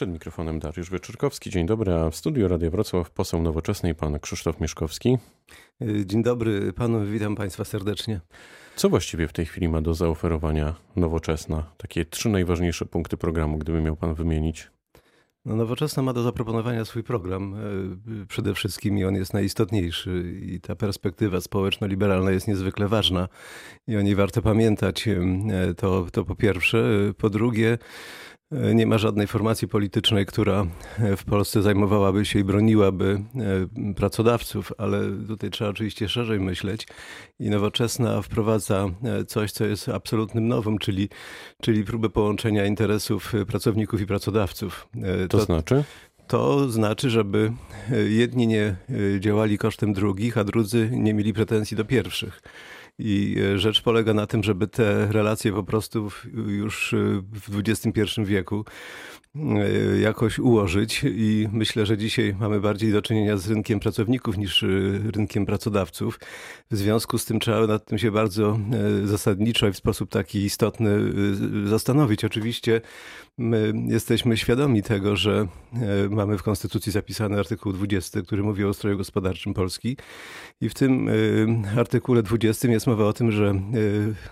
Przed mikrofonem Dariusz Wieczorkowski. Dzień dobry, a w studiu Radia Wrocław poseł nowoczesnej pan Krzysztof Mieszkowski. Dzień dobry panu, witam państwa serdecznie. Co właściwie w tej chwili ma do zaoferowania nowoczesna? Takie trzy najważniejsze punkty programu, gdyby miał pan wymienić. No, nowoczesna ma do zaproponowania swój program e, przede wszystkim i on jest najistotniejszy i ta perspektywa społeczno-liberalna jest niezwykle ważna i o niej warto pamiętać. E, to, to po pierwsze. Po drugie, nie ma żadnej formacji politycznej, która w Polsce zajmowałaby się i broniłaby e, pracodawców, ale tutaj trzeba oczywiście szerzej myśleć. I nowoczesna wprowadza e, coś, co jest absolutnym nowym, czyli, czyli próbę połączenia interesów pracowników i pracodawców. E, to, to znaczy? To znaczy, żeby jedni nie działali kosztem drugich, a drudzy nie mieli pretensji do pierwszych. I e, rzecz polega na tym, żeby te relacje po prostu już e, w XXI wieku e, jakoś ułożyć i myślę, że dzisiaj mamy bardziej do czynienia z rynkiem pracowników niż rynkiem pracodawców. W związku z tym trzeba nad tym się bardzo zasadniczo i w sposób taki istotny zastanowić. Oczywiście my jesteśmy świadomi tego, że mamy w Konstytucji zapisany artykuł 20, który mówi o ustroju gospodarczym Polski i w tym artykule 20 jest mowa o tym, że e,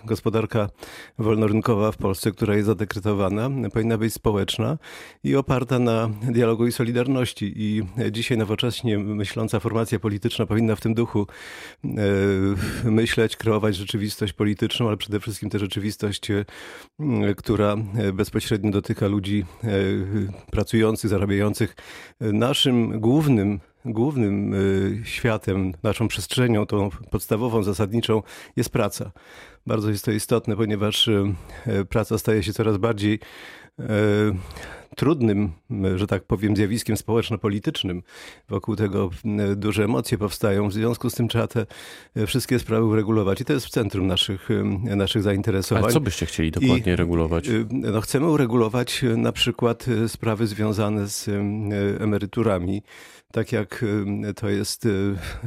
gospodarka wolnorynkowa w Polsce, która jest zadekretowana, powinna być społeczna i oparta na dialogu i solidarności. I dzisiaj nowocześnie myśląca formacja polityczna powinna w tym duchu e, myśleć, kreować rzeczywistość polityczną, ale przede wszystkim tę rzeczywistość, e, która bezpośrednio dotyka ludzi pracujących, zarabiających. Naszym głównym głównym y, światem, naszą przestrzenią, tą podstawową, zasadniczą jest praca. Bardzo jest to istotne, ponieważ y, praca staje się coraz bardziej trudnym, że tak powiem, zjawiskiem społeczno-politycznym. Wokół tego duże emocje powstają. W związku z tym trzeba te wszystkie sprawy uregulować. I to jest w centrum naszych, naszych zainteresowań. A co byście chcieli dokładnie I, regulować? No, chcemy uregulować na przykład sprawy związane z emeryturami tak jak to jest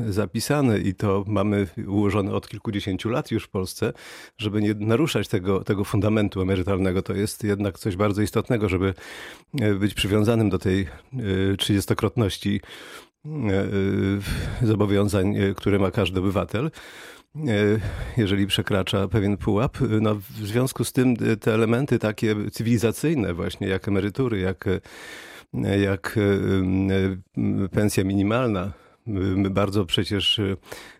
zapisane i to mamy ułożone od kilkudziesięciu lat już w Polsce, żeby nie naruszać tego, tego fundamentu emerytalnego. To jest jednak coś bardzo istotnego, żeby e, być przywiązanym do tej e, trzydziestokrotności e, zobowiązań, które ma każdy obywatel jeżeli przekracza pewien pułap. No, w związku z tym te elementy takie cywilizacyjne właśnie, jak emerytury, jak jak e, pensja minimalna. My bardzo przecież e,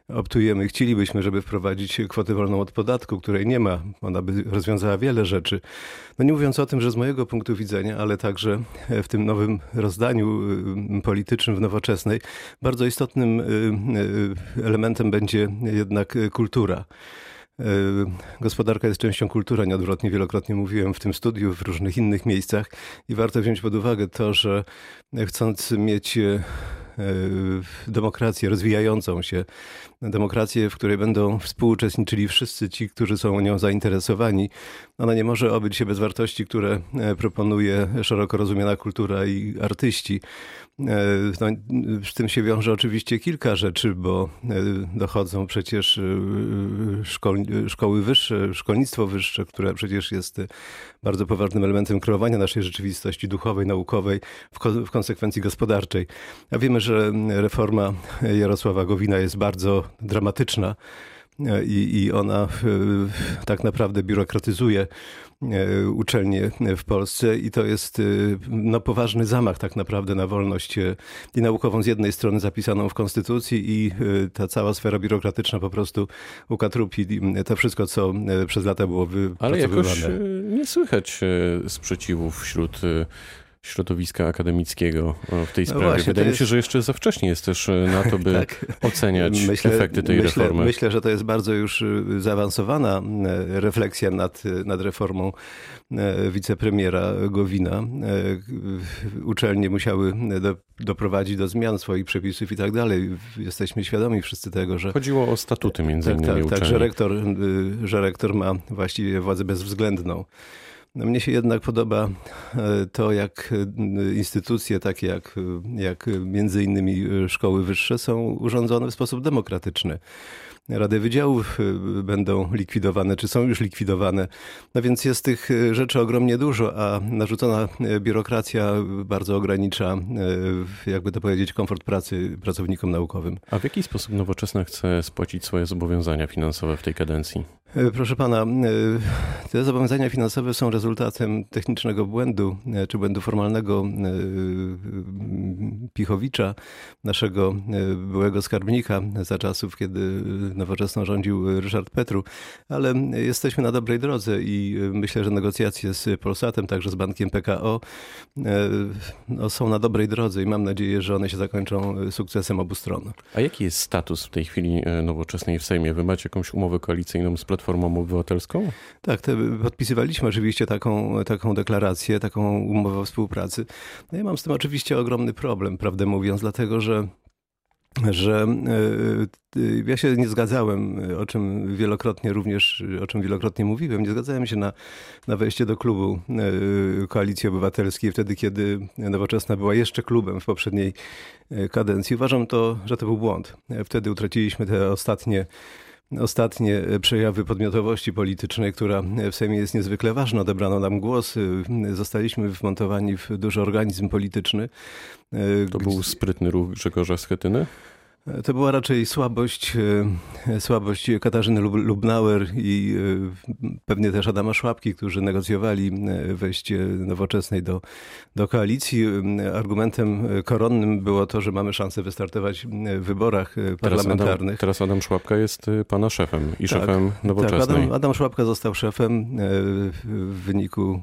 optujemy, chcielibyśmy, żeby wprowadzić kwotę wolną od podatku, której nie ma. Ona by rozwiązała wiele rzeczy. No nie mówiąc o tym, że z mojego punktu widzenia, ale także w tym nowym rozdaniu politycznym w nowoczesnej, bardzo istotnym elementem będzie jednak kultura. E, gospodarka jest częścią kultury, nieodwrotnie wielokrotnie mówiłem w tym studiu, w różnych innych miejscach i warto wziąć pod uwagę to, że chcąc mieć e, demokrację rozwijającą się, demokrację, w której będą współuczestniczyli wszyscy ci, którzy są nią zainteresowani. Ona nie może obyć się bez wartości, które e, proponuje szeroko rozumiana kultura i artyści. E, no, z tym się wiąże oczywiście kilka rzeczy, bo e, dochodzą przecież szkoły wyższe, szkolnictwo wyższe, które przecież jest bardzo poważnym elementem kreowania naszej rzeczywistości duchowej, naukowej, w, konsekwencji gospodarczej. A wiemy, że reforma Jarosława Gowina jest bardzo dramatyczna i, i ona tak naprawdę biurokratyzuje e, uczelnie w Polsce i to jest e, no, poważny zamach tak naprawdę na wolność e, i naukową z jednej strony zapisaną w Konstytucji i ta cała sfera biurokratyczna po prostu ukatrupi to wszystko, co przez lata było wypracowywane. Ale jakoś nie słychać sprzeciwów wśród środowiska akademickiego w tej no sprawie. Właśnie, Wydaje mi się, że jeszcze za wcześnie jest też e, na to, by tak. oceniać myślę, efekty tej myślę, reformy. Myślę, że to jest bardzo już e, zaawansowana e, refleksja nad, nad reformą wicepremiera Gowina. Uczelnie musiały do, doprowadzić do zmian swoich przepisów i tak dalej. Jesteśmy świadomi wszyscy tego, że... Chodziło o statuty między tak, innymi tak, tak, że rektor, że rektor ma właściwie władzę bezwzględną. No mnie się jednak podoba e, to, jak e, instytucje takie jak, jak między innymi e, szkoły wyższe są urządzone w sposób demokratyczny. rady wydziałów będą likwidowane, czy są już likwidowane. No więc jest tych rzeczy ogromnie dużo, a narzucona biurokracja bardzo ogranicza, jakby to powiedzieć, komfort pracy pracownikom naukowym. A w jaki sposób Nowoczesna chce spłacić swoje zobowiązania finansowe w tej kadencji? E, proszę pana, e, te zobowiązania finansowe są rezultatem technicznego błędu, e, czy błędu formalnego Pichowicza, naszego byłego skarbnika za czasów, kiedy nowoczesną rządził Ryszard Petru, ale jesteśmy na dobrej drodze i myślę, że negocjacje z Polsatem, także z bankiem PKO no, są na dobrej drodze i mam nadzieję, że one się zakończą sukcesem obu stron. A jaki jest status w tej chwili nowoczesnej w Sejmie? Wy macie jakąś umowę koalicyjną z Platformą Platformą Obywatelską? Tak, podpisywaliśmy oczywiście taką, taką deklarację, taką umowę o współpracy. No ja mam z tym oczywiście ogromny problem, prawdę mówiąc, dlatego że że e, e, ja się nie zgadzałem, o czym wielokrotnie również, o czym wielokrotnie mówiłem, nie zgadzałem się na, na wejście do klubu e, Koalicji Obywatelskiej, wtedy kiedy Nowoczesna była jeszcze klubem w poprzedniej kadencji. Uważam to, że to był błąd. Wtedy utraciliśmy te ostatnie ostatnie e, przejawy podmiotowości politycznej, która w Sejmie jest niezwykle ważna. Odebrano nam głos, e, zostaliśmy wmontowani w duży organizm polityczny. E, to był sprytny ruch Grzegorza Schetyny? To była raczej słabość, e, słabość Katarzyny Lubnauer i e, pewnie też Adama Szłapki, którzy negocjowali e, wejście nowoczesnej do, do koalicji. Argumentem koronnym było to, że mamy szansę wystartować w wyborach parlamentarnych. Teraz Adam, teraz Adam Szłapka jest pana szefem i tak, szefem nowoczesnej. Tak, Adam, Adam Szłapka został szefem w wyniku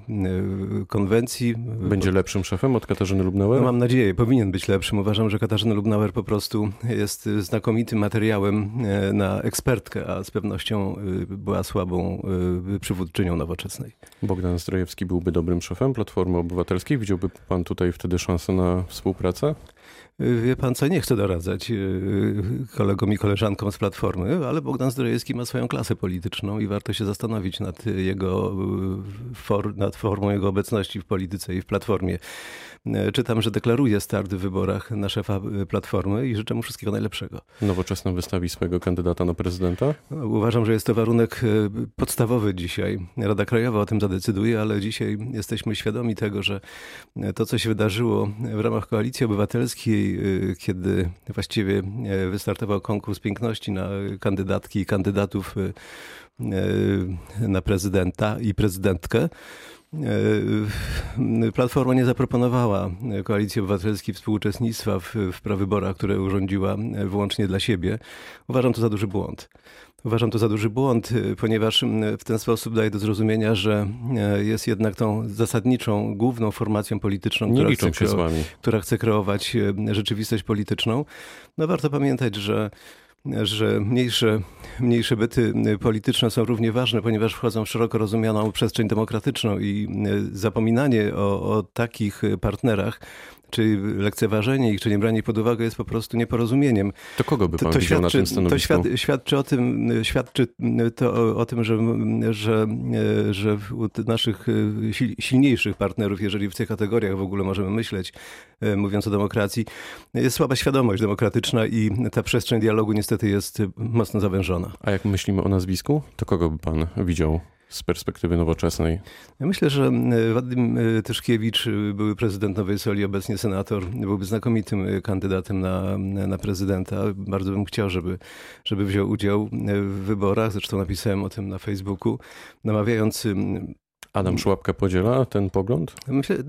konwencji. Będzie lepszym szefem od Katarzyny Lubnauer? No, mam nadzieję, powinien być lepszym. Uważam, że Katarzyna Lubnauer po prostu jest jest znakomitym materiałem e, na ekspertkę, a z pewnością e, była słabą e, przywódczynią nowoczesnej. Bogdan Zdrojewski byłby dobrym szefem Platformy Obywatelskiej. Widziałby pan tutaj wtedy szansę na współpracę? Wie pan co, nie chcę doradzać kolegom i koleżankom z Platformy, ale Bogdan Zdrojewski ma swoją klasę polityczną i warto się zastanowić nad jego for, nad formą jego obecności w polityce i w Platformie. Czytam, że deklaruje start w wyborach na szefa Platformy i życzę mu wszystkiego najlepszego. Nowoczesna wystawi swojego kandydata na prezydenta? No, uważam, że jest to warunek podstawowy dzisiaj. Rada Krajowa o tym zadecyduje, ale dzisiaj jesteśmy świadomi tego, że to, co się wydarzyło w ramach Koalicji Obywatelskiej, kiedy właściwie wystartował konkurs piękności na kandydatki i kandydatów na prezydenta i prezydentkę, E, Platforma nie zaproponowała Koalicji Obywatelskiej współuczestnictwa w, w prawyborach, które urządziła wyłącznie dla siebie. Uważam to za duży błąd. Uważam to za duży błąd, ponieważ w ten sposób daje do zrozumienia, że e, jest jednak tą zasadniczą, główną formacją polityczną, która chce, która chce kreować rzeczywistość polityczną. No warto pamiętać, że że mniejsze, mniejsze byty polityczne są równie ważne, ponieważ wchodzą w szeroko rozumianą przestrzeń demokratyczną i zapominanie o, o takich partnerach czy lekceważenie ich, czy nie branie pod uwagę jest po prostu nieporozumieniem. To kogo by pan to, to świadczy, na tym stanowisku? To świad, świadczy o tym, świadczy to o, o, tym, że, że, że u naszych silniejszych partnerów, jeżeli w tych kategoriach w ogóle możemy myśleć, e, mówiąc o demokracji, jest słaba świadomość demokratyczna i ta przestrzeń dialogu niestety jest mocno zawężona. A jak myślimy o nazwisku, to kogo by pan widział z perspektywy nowoczesnej? Ja myślę, że e, Wadim e, Tyszkiewicz, e, były prezydent Nowej Soli, obecnie senator, byłby znakomitym kandydatem na, na prezydenta. Bardzo bym chciał, żeby, żeby wziął udział w wyborach. Zresztą napisałem o tym na Facebooku, namawiając Adam Szłapka podziela ten pogląd? Myślę, y,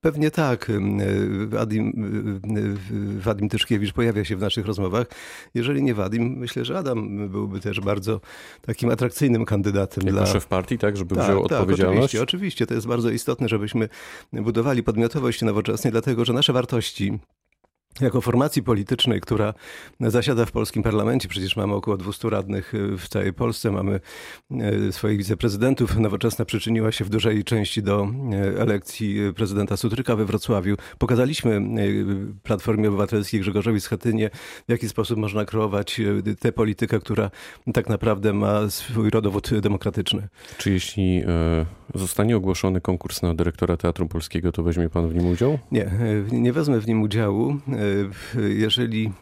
pewnie tak. Wadim, y, Wadim Tyszkiewicz pojawia się w naszych rozmowach. Jeżeli nie Wadim, myślę, że Adam byłby też bardzo takim atrakcyjnym kandydatem. Jako dla... szef partii, tak? Żeby tak, wziął tak, odpowiedzialność? Oczywiście, oczywiście. To jest bardzo istotne, żebyśmy budowali podmiotowość nowoczesnej, dlatego że nasze wartości jako formacji politycznej, która zasiada w polskim parlamencie, przecież mamy około 200 radnych y, w całej Polsce, mamy y, swoich wiceprezydentów. Nowoczesna przyczyniła się w dużej części do y, elekcji prezydenta Sutryka we Wrocławiu. Pokazaliśmy Platformie Obywatelskiej Grzegorzowi Schetynie, w jaki sposób można kreować tę politykę, która tak naprawdę ma swój rodowód demokratyczny. Czy jeśli zostanie ogłoszony konkurs na dyrektora Teatru Polskiego, to weźmie pan w nim udział? Nie, nie wezmę w nim udziału jeżeli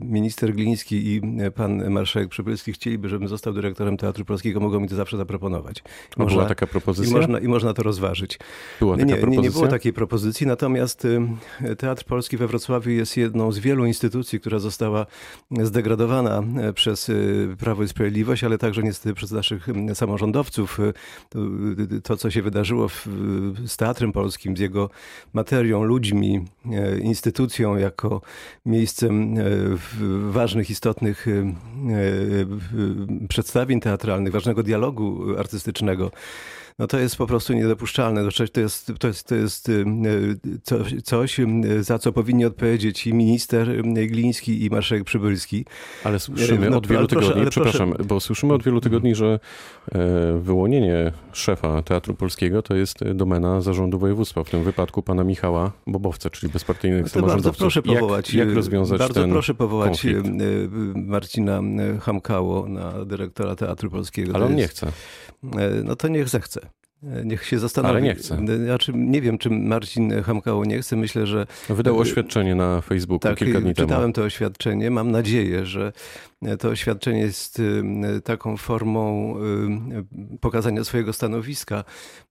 minister Gliński i pan marszałek Przybylski chcieliby, żebym został dyrektorem Teatru Polskiego, mogą mi to zawsze zaproponować. Można, była taka propozycja? I można, I można to rozważyć. Była taka nie, propozycja? Nie, było takiej propozycji, natomiast Teatr Polski we Wrocławiu jest jedną z wielu instytucji, która została zdegradowana przez Prawo i Sprawiedliwość, ale także niestety przez naszych samorządowców. To, co się wydarzyło z Teatrem Polskim, z jego materią, ludźmi, e, instytucją jako miejscem e, ważnych, istotnych e, przedstawień teatralnych, ważnego dialogu artystycznego no to jest po prostu niedopuszczalne. To jest, to jest, to jest coś, za co powinni odpowiedzieć i minister Gliński i marszałek Przybylski. Ale słyszymy no, od wielu tygodni, proszę, przepraszam, proszę. bo słyszymy od wielu tygodni, że wyłonienie szefa Teatru Polskiego to jest domena zarządu województwa, w tym wypadku pana Michała Bobowca, czyli bezpartyjnych no samorządowców. Bardzo proszę powołać, jak, jak rozwiązać bardzo ten proszę powołać konflikt? Marcina Hamkało na dyrektora Teatru Polskiego. Ale on jest, nie chce. No to niech zechce. Niech się zastanowi. Ale nie chce. Znaczy, nie wiem, czy Marcin Hamkało nie chce. Myślę, że... Wydał oświadczenie na Facebooku tak, kilka dni temu. czytałem to oświadczenie. Mam nadzieję, że to oświadczenie jest taką formą pokazania swojego stanowiska,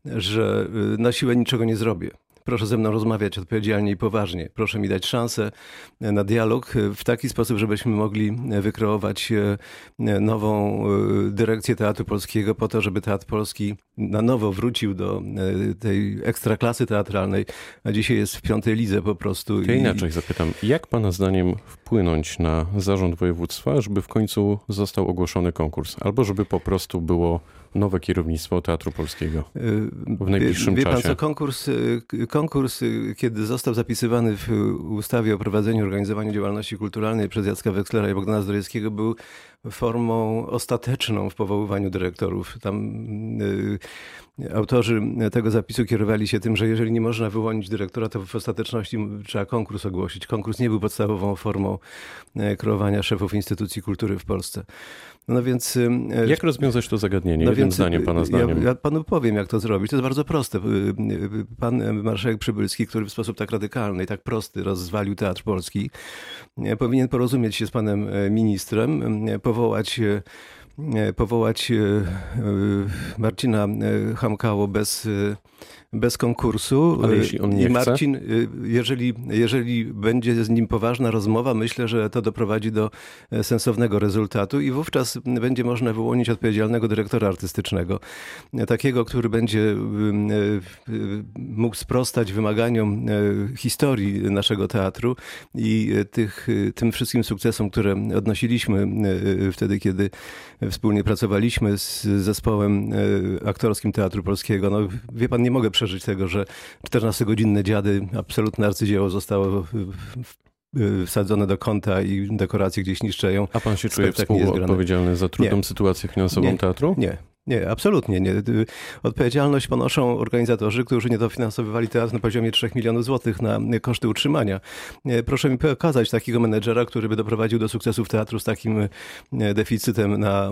że na siłę niczego nie zrobię. Proszę ze mną rozmawiać odpowiedzialnie i poważnie. Proszę mi dać szansę na dialog w taki sposób, żebyśmy mogli wykreować e, nową e, dyrekcję Teatru Polskiego po to, żeby Teatr Polski na nowo wrócił do e, tej ekstraklasy teatralnej, a dzisiaj jest w piątej lidze po prostu. Ja inaczej zapytam, jak pana zdaniem wpłynąć na zarząd województwa, żeby w końcu został ogłoszony konkurs, albo żeby po prostu było nowe kierownictwo Teatru Polskiego w najbliższym wie, wie czasie? Pan co, konkurs, konkurs, kiedy został zapisywany w ustawie o prowadzeniu i organizowaniu działalności kulturalnej przez Jacka Wekslera i Bogdana Zdrojewskiego, był formą ostateczną w powoływaniu dyrektorów. Tam y, autorzy tego zapisu kierowali się tym, że jeżeli nie można wyłonić dyrektora, to w ostateczności trzeba konkurs ogłosić. Konkurs nie był podstawową formą e, kreowania szefów instytucji kultury w Polsce. No więc... Jak rozwiązać to zagadnienie? No Jednym więc, zdaniem, pana zdaniem. Ja, ja, panu powiem, jak to zrobić. To jest bardzo proste. Pan marszałek Przybylski, który w sposób tak radykalny i tak prosty rozwalił Teatr Polski, powinien porozumieć się z panem ministrem, powołać powołać Marcina Hamkało bez bez konkursu. Ale jeśli on nie I Marcin, chce? jeżeli, jeżeli będzie z nim poważna rozmowa, myślę, że to doprowadzi do e, sensownego rezultatu i wówczas będzie można wyłonić odpowiedzialnego dyrektora artystycznego. Takiego, który będzie e, mógł sprostać wymaganiom e, historii naszego teatru i tych, tym wszystkim sukcesom, które odnosiliśmy wtedy, kiedy wspólnie pracowaliśmy z zespołem aktorskim Teatru Polskiego. No, wie pan, nie mogę przeżyć tego, że 14-godzinne dziady, absolutne arcydzieło zostało wsadzone do kąta i dekoracje gdzieś niszczeją. A pan się czuje współodpowiedzialny za trudną nie. sytuację finansową nie. teatru? Nie. Nie, absolutnie nie. Odpowiedzialność ponoszą organizatorzy, którzy nie dofinansowywali teatr na poziomie 3 milionów złotych na koszty utrzymania. Proszę mi pokazać takiego menedżera, który by doprowadził do sukcesów teatru z takim deficytem na,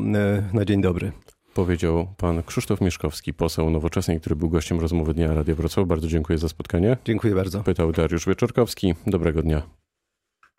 na dzień dobry. Powiedział pan Krzysztof Mieszkowski, poseł nowoczesnej, który był gościem rozmowy Dnia Radia Wrocław. Bardzo dziękuję za spotkanie. Dziękuję bardzo. Pytał Dariusz Wieczorkowski. Dobrego dnia.